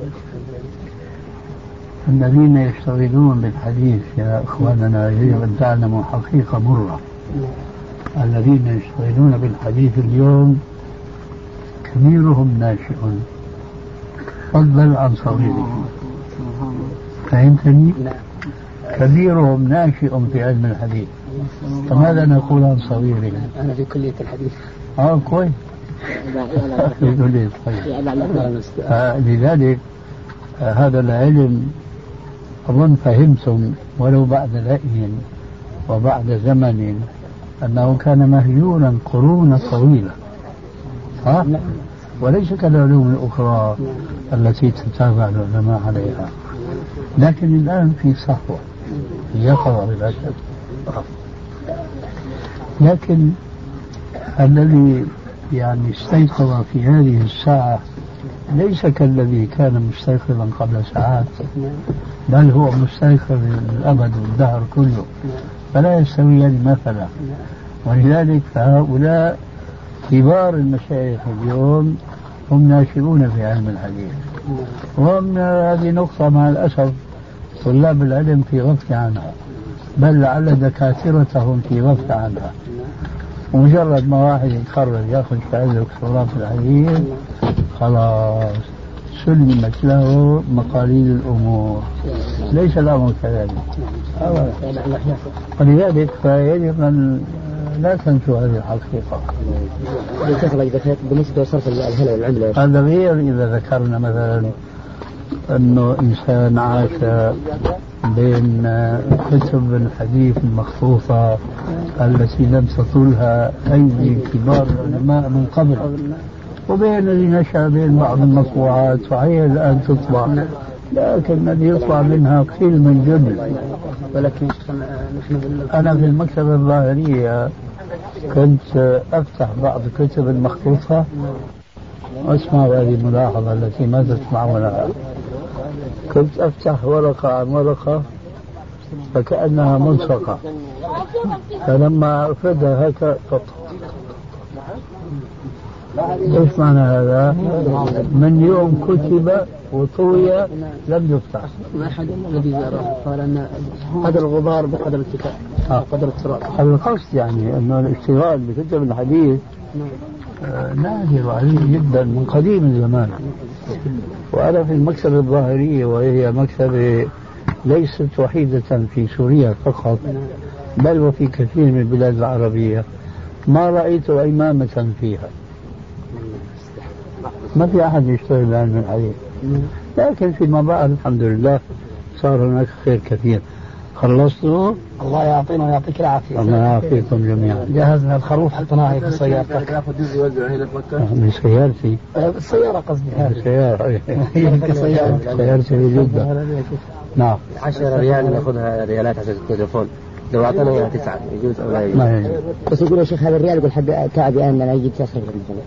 الذين يشتغلون بالحديث يا إخواننا يجب ان تعلموا حقيقة مرة. الذين يشتغلون بالحديث اليوم كبيرهم ناشئ. فضلا عن صغيرهم فهمتني؟ كبيرهم ناشئ في علم الحديث. فماذا نقول عن صغيرهم؟ أنا في كلية الحديث. آه كويس. لذلك هذا العلم أظن فهمتم ولو بعد رأي وبعد زمن أنه كان مهجورا قرونا طويلة ها؟ وليس كالعلوم الأخرى التي تتابع العلماء عليها لكن الآن في صحوة يقظة بلا شك لكن الذي يعني استيقظ في هذه الساعة ليس كالذي كان مستيقظا قبل ساعات بل هو مستيقظ الأبد والدهر كله فلا يستويان مثلا ولذلك فهؤلاء كبار المشايخ اليوم هم ناشئون في علم الحديث. وهم هذه نقطة مع الأسف طلاب العلم في غفلة عنها بل لعل دكاترتهم في غفلة عنها. ومجرد ما واحد يتخرج ياخذ شهادة دكتوراه في الحديث خلاص. سلمت له مقاليد الأمور. ليس الأمر كذلك. ولذلك فيجب أن لا تنسوا هذه الحقيقة. بالنسبة لصرف الهلا والعملة هذا غير إذا ذكرنا مثلا أنه إنسان عاش بين كتب الحديث المخطوطة التي لم تطولها أيدي كبار العلماء من قبل. وبين الذي نشأ بين بعض المطبوعات وهي الآن تطبع لكن الذي يطلع منها كثير من جد ولكن أنا في المكتبة الظاهرية كنت أفتح بعض الكتب المخطوطة وأسمع هذه الملاحظة التي ما تسمعونها كنت أفتح ورقة عن ورقة فكأنها ملصقة فلما أفردها هكذا إيش معنى هذا؟ من يوم كتب وطوي لم يفتح. ما احد الذي قال أن قدر الغبار بقدر الكتاب آه. قدر التراب. هذا القصد يعني أنه الاشتغال بكتب الحديث آه نادر وعزيز جدا من قديم الزمان. وأنا في المكتبه الظاهريه وهي مكتبه ليست وحيدة في سوريا فقط بل وفي كثير من البلاد العربية ما رأيت إمامة فيها. ما في أحد يشتغل بعلم الحديث لكن فيما بعد الحمد لله صار هناك خير كثير خلصتوا؟ الله يعطينا ويعطيك العافية. الله يعافيكم جميعا. جهزنا الخروف حطيناه في سيارتك. من سيارتي. السيارة قصدي. السيارة سيارة. سيارتي في جدة. نعم. 10 ريال ناخذها ريالات على التليفون. لو أعطانا إياها تسعة يجوز أو لا يجوز؟ ما يجوز بس يقول يا شيخ هذا الريال يقول حق أن أنا يجيب تسعة مثلا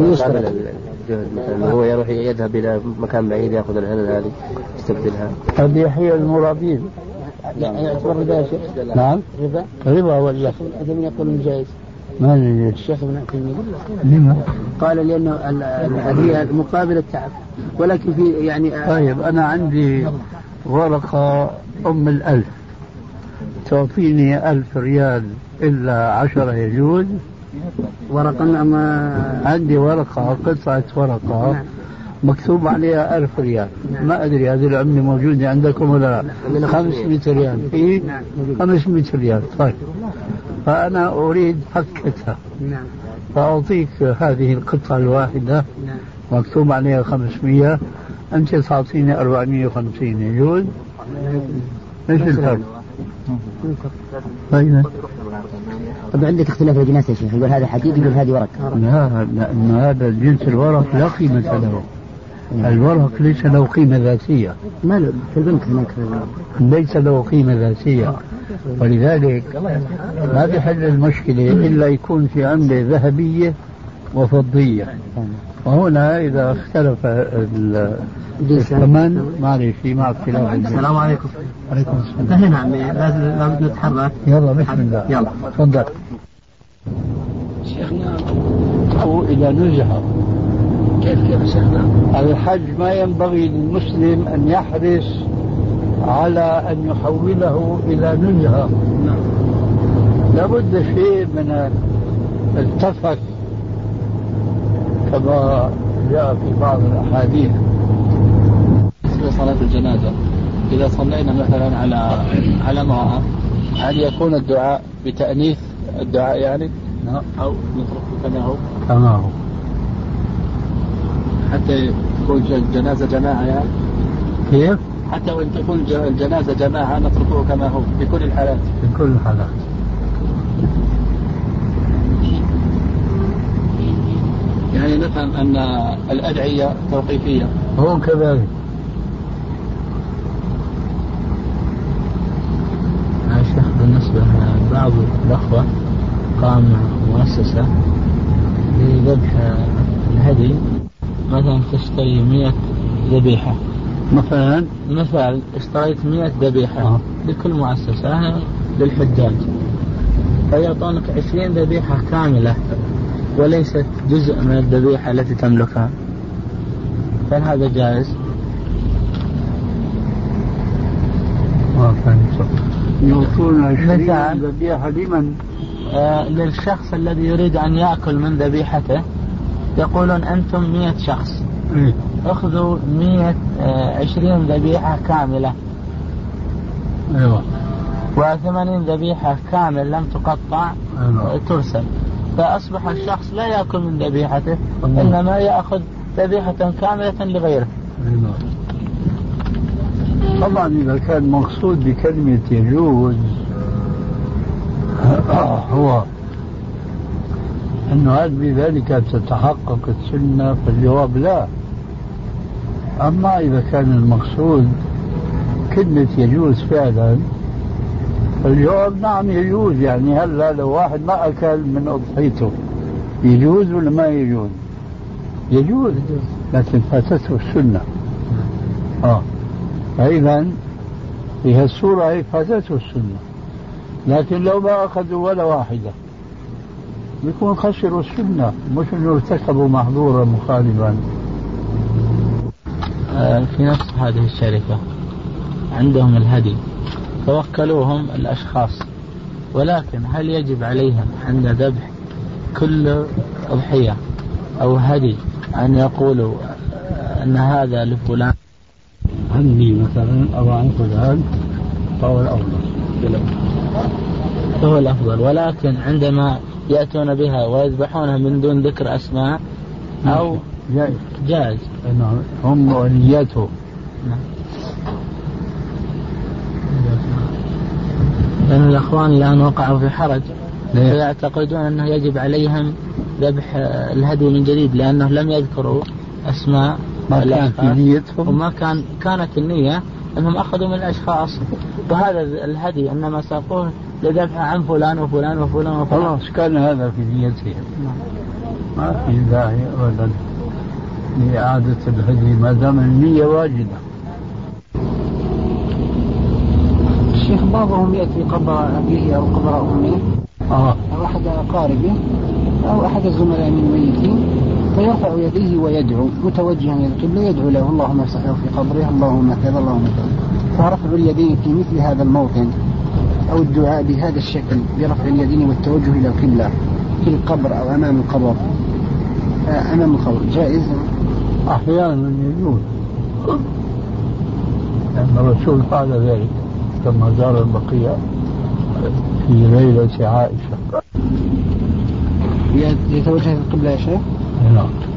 مثلا. هو يروح يذهب إلى مكان بعيد يأخذ الهلل هذه يستبدلها. هذه هي المرابين. يعني يعتبر ربا يا شيخ. نعم. ربا. ربا ولا من يقول جائز ما الشيخ ابن عثيمين. لما؟ قال لأنه الريال مقابل التعب. ولكن في يعني طيب أنا عندي ورقة أم الألف. تعطيني ألف ريال إلا عشرة يجوز. ورقة عندي ورقة قطعة ورقة. نعم. مكتوب عليها ألف ريال. ما أدري هذه العملة موجودة عندكم ولا لا. 500 ريال. في 500 ريال. طيب. فأنا أريد فكتها نعم. فأعطيك هذه القطعة الواحدة. نعم. مكتوب عليها 500 أنت تعطيني 450 يجوز؟ إيش الفرق؟ طيب طب عندك اختلاف الاجناس يا شيخ. يقول هذا حديد يقول هذه ورق. لا لأن هذا جنس الورق لا قيمة له. الورق ليس له قيمة ذاتية. ما في البنك هناك ليس له قيمة ذاتية. ولذلك ما بحل المشكلة إلا يكون في عملة ذهبية وفضية. وهنا إذا اختلف ال- الثمن معلش مع اختلاف. السلام عليكم. عليكم السلام. انتهينا عمي. لازم لابد نتحرك يلا بسم الله. يلا. تفضل. شيخنا أو إلى نزهة. كيف كيف؟ الحج ما ينبغي للمسلم أن يحرص على أن يحوله إلى نزهة لابد شيء من التفت كما جاء في بعض الأحاديث. بالنسبة لصلاة الجنازة. إذا صلينا مثلا على على امرأة هل يكون الدعاء بتأنيث الدعاء يعني؟ أو نتركه كما هو؟ كما هو. حتى تكون الجنازة جماعة يعني كيف؟ حتى وإن تكون الجنازة جماعة نتركه كما هو في كل الحالات. في كل الحالات. يعني نفهم أن الأدعية توقيفية. هو كذلك. بالنسبة لبعض الأخوة قام مؤسسة لذبح الهدي. مثلا تشتري مئة ذبيحة مثلا مثال اشتريت مئة ذبيحة آه. لكل مؤسسة للحجاج فيعطونك عشرين ذبيحة كاملة وليست جزء من الذبيحة التي تملكها هل هذا جائز؟ ما فهمت يعطون عشرين مثال. ذبيحة لمن؟ آه للشخص الذي يريد أن يأكل من ذبيحته يقولون أنتم مئة شخص إيه. اخذوا مئة آه عشرين ذبيحة كاملة أيوه وثمانين ذبيحة كامل لم تقطع أيوة. ترسل فأصبح الشخص لا يأكل من ذبيحته الله. إنما يأخذ ذبيحة كاملة لغيره أيوة. طبعا إذا كان مقصود بكلمة يجوز هو أنه هل بذلك تتحقق السنة فالجواب لا. أما إذا كان المقصود كلمة يجوز فعلا فالجواب نعم يجوز يعني هلا لو واحد ما أكل من أضحيته يجوز ولا ما يجوز؟ يجوز لكن فاتته السنة. آه. فإذا في هالصورة هي فاتته السنة لكن لو ما أخذوا ولا واحدة. يكون خسروا السنة مش إنه ارتكبوا محظورا مخالفا. آه، في نفس هذه الشركة عندهم الهدي فوكلوهم الأشخاص. ولكن هل يجب عليهم عند ذبح كل أضحية أو هدي أن يقولوا أن هذا لفلان؟ عني مثلا أو عن فلان فهو الأفضل فهو الأفضل ولكن عندما يأتون بها ويذبحونها من دون ذكر أسماء أو جائز. جائز. نعم هم ونيته نعم. لأن الأخوان الآن وقعوا في حرج؟ فيعتقدون أنه يجب عليهم ذبح الهدي من جديد لأنه لم يذكروا أسماء ما كان في نيتهم. وما كان كانت النية أنهم أخذوا من الأشخاص. وهذا الهدي إنما ساقوه لذبح عن فلان وفلان وفلان وفلان. خلاص كان هذا في نيتهم نعم. ما في داعي أبدا. لإعادة الهدي ما دام النية واجبة. الشيخ بعضهم يأتي قبر أبيه أو قبر أمه. آه. أو أحد أقاربه أو أحد الزملاء من الميتين فيرفع يديه ويدعو متوجها إلى القبلة يدعو له اللهم افسح له في قبره اللهم كذا اللهم كذا فرفع اليدين في مثل هذا الموطن. أو الدعاء بهذا الشكل برفع اليدين والتوجه إلى القبلة في القبر أو أمام القبر. آه، أمام القبر. جائز؟ أحيانا يجوز. لأن الرسول فعل ذلك كما زار البقيع في ليلة عائشة. يتوجه إلى القبلة يا شيخ؟ نعم.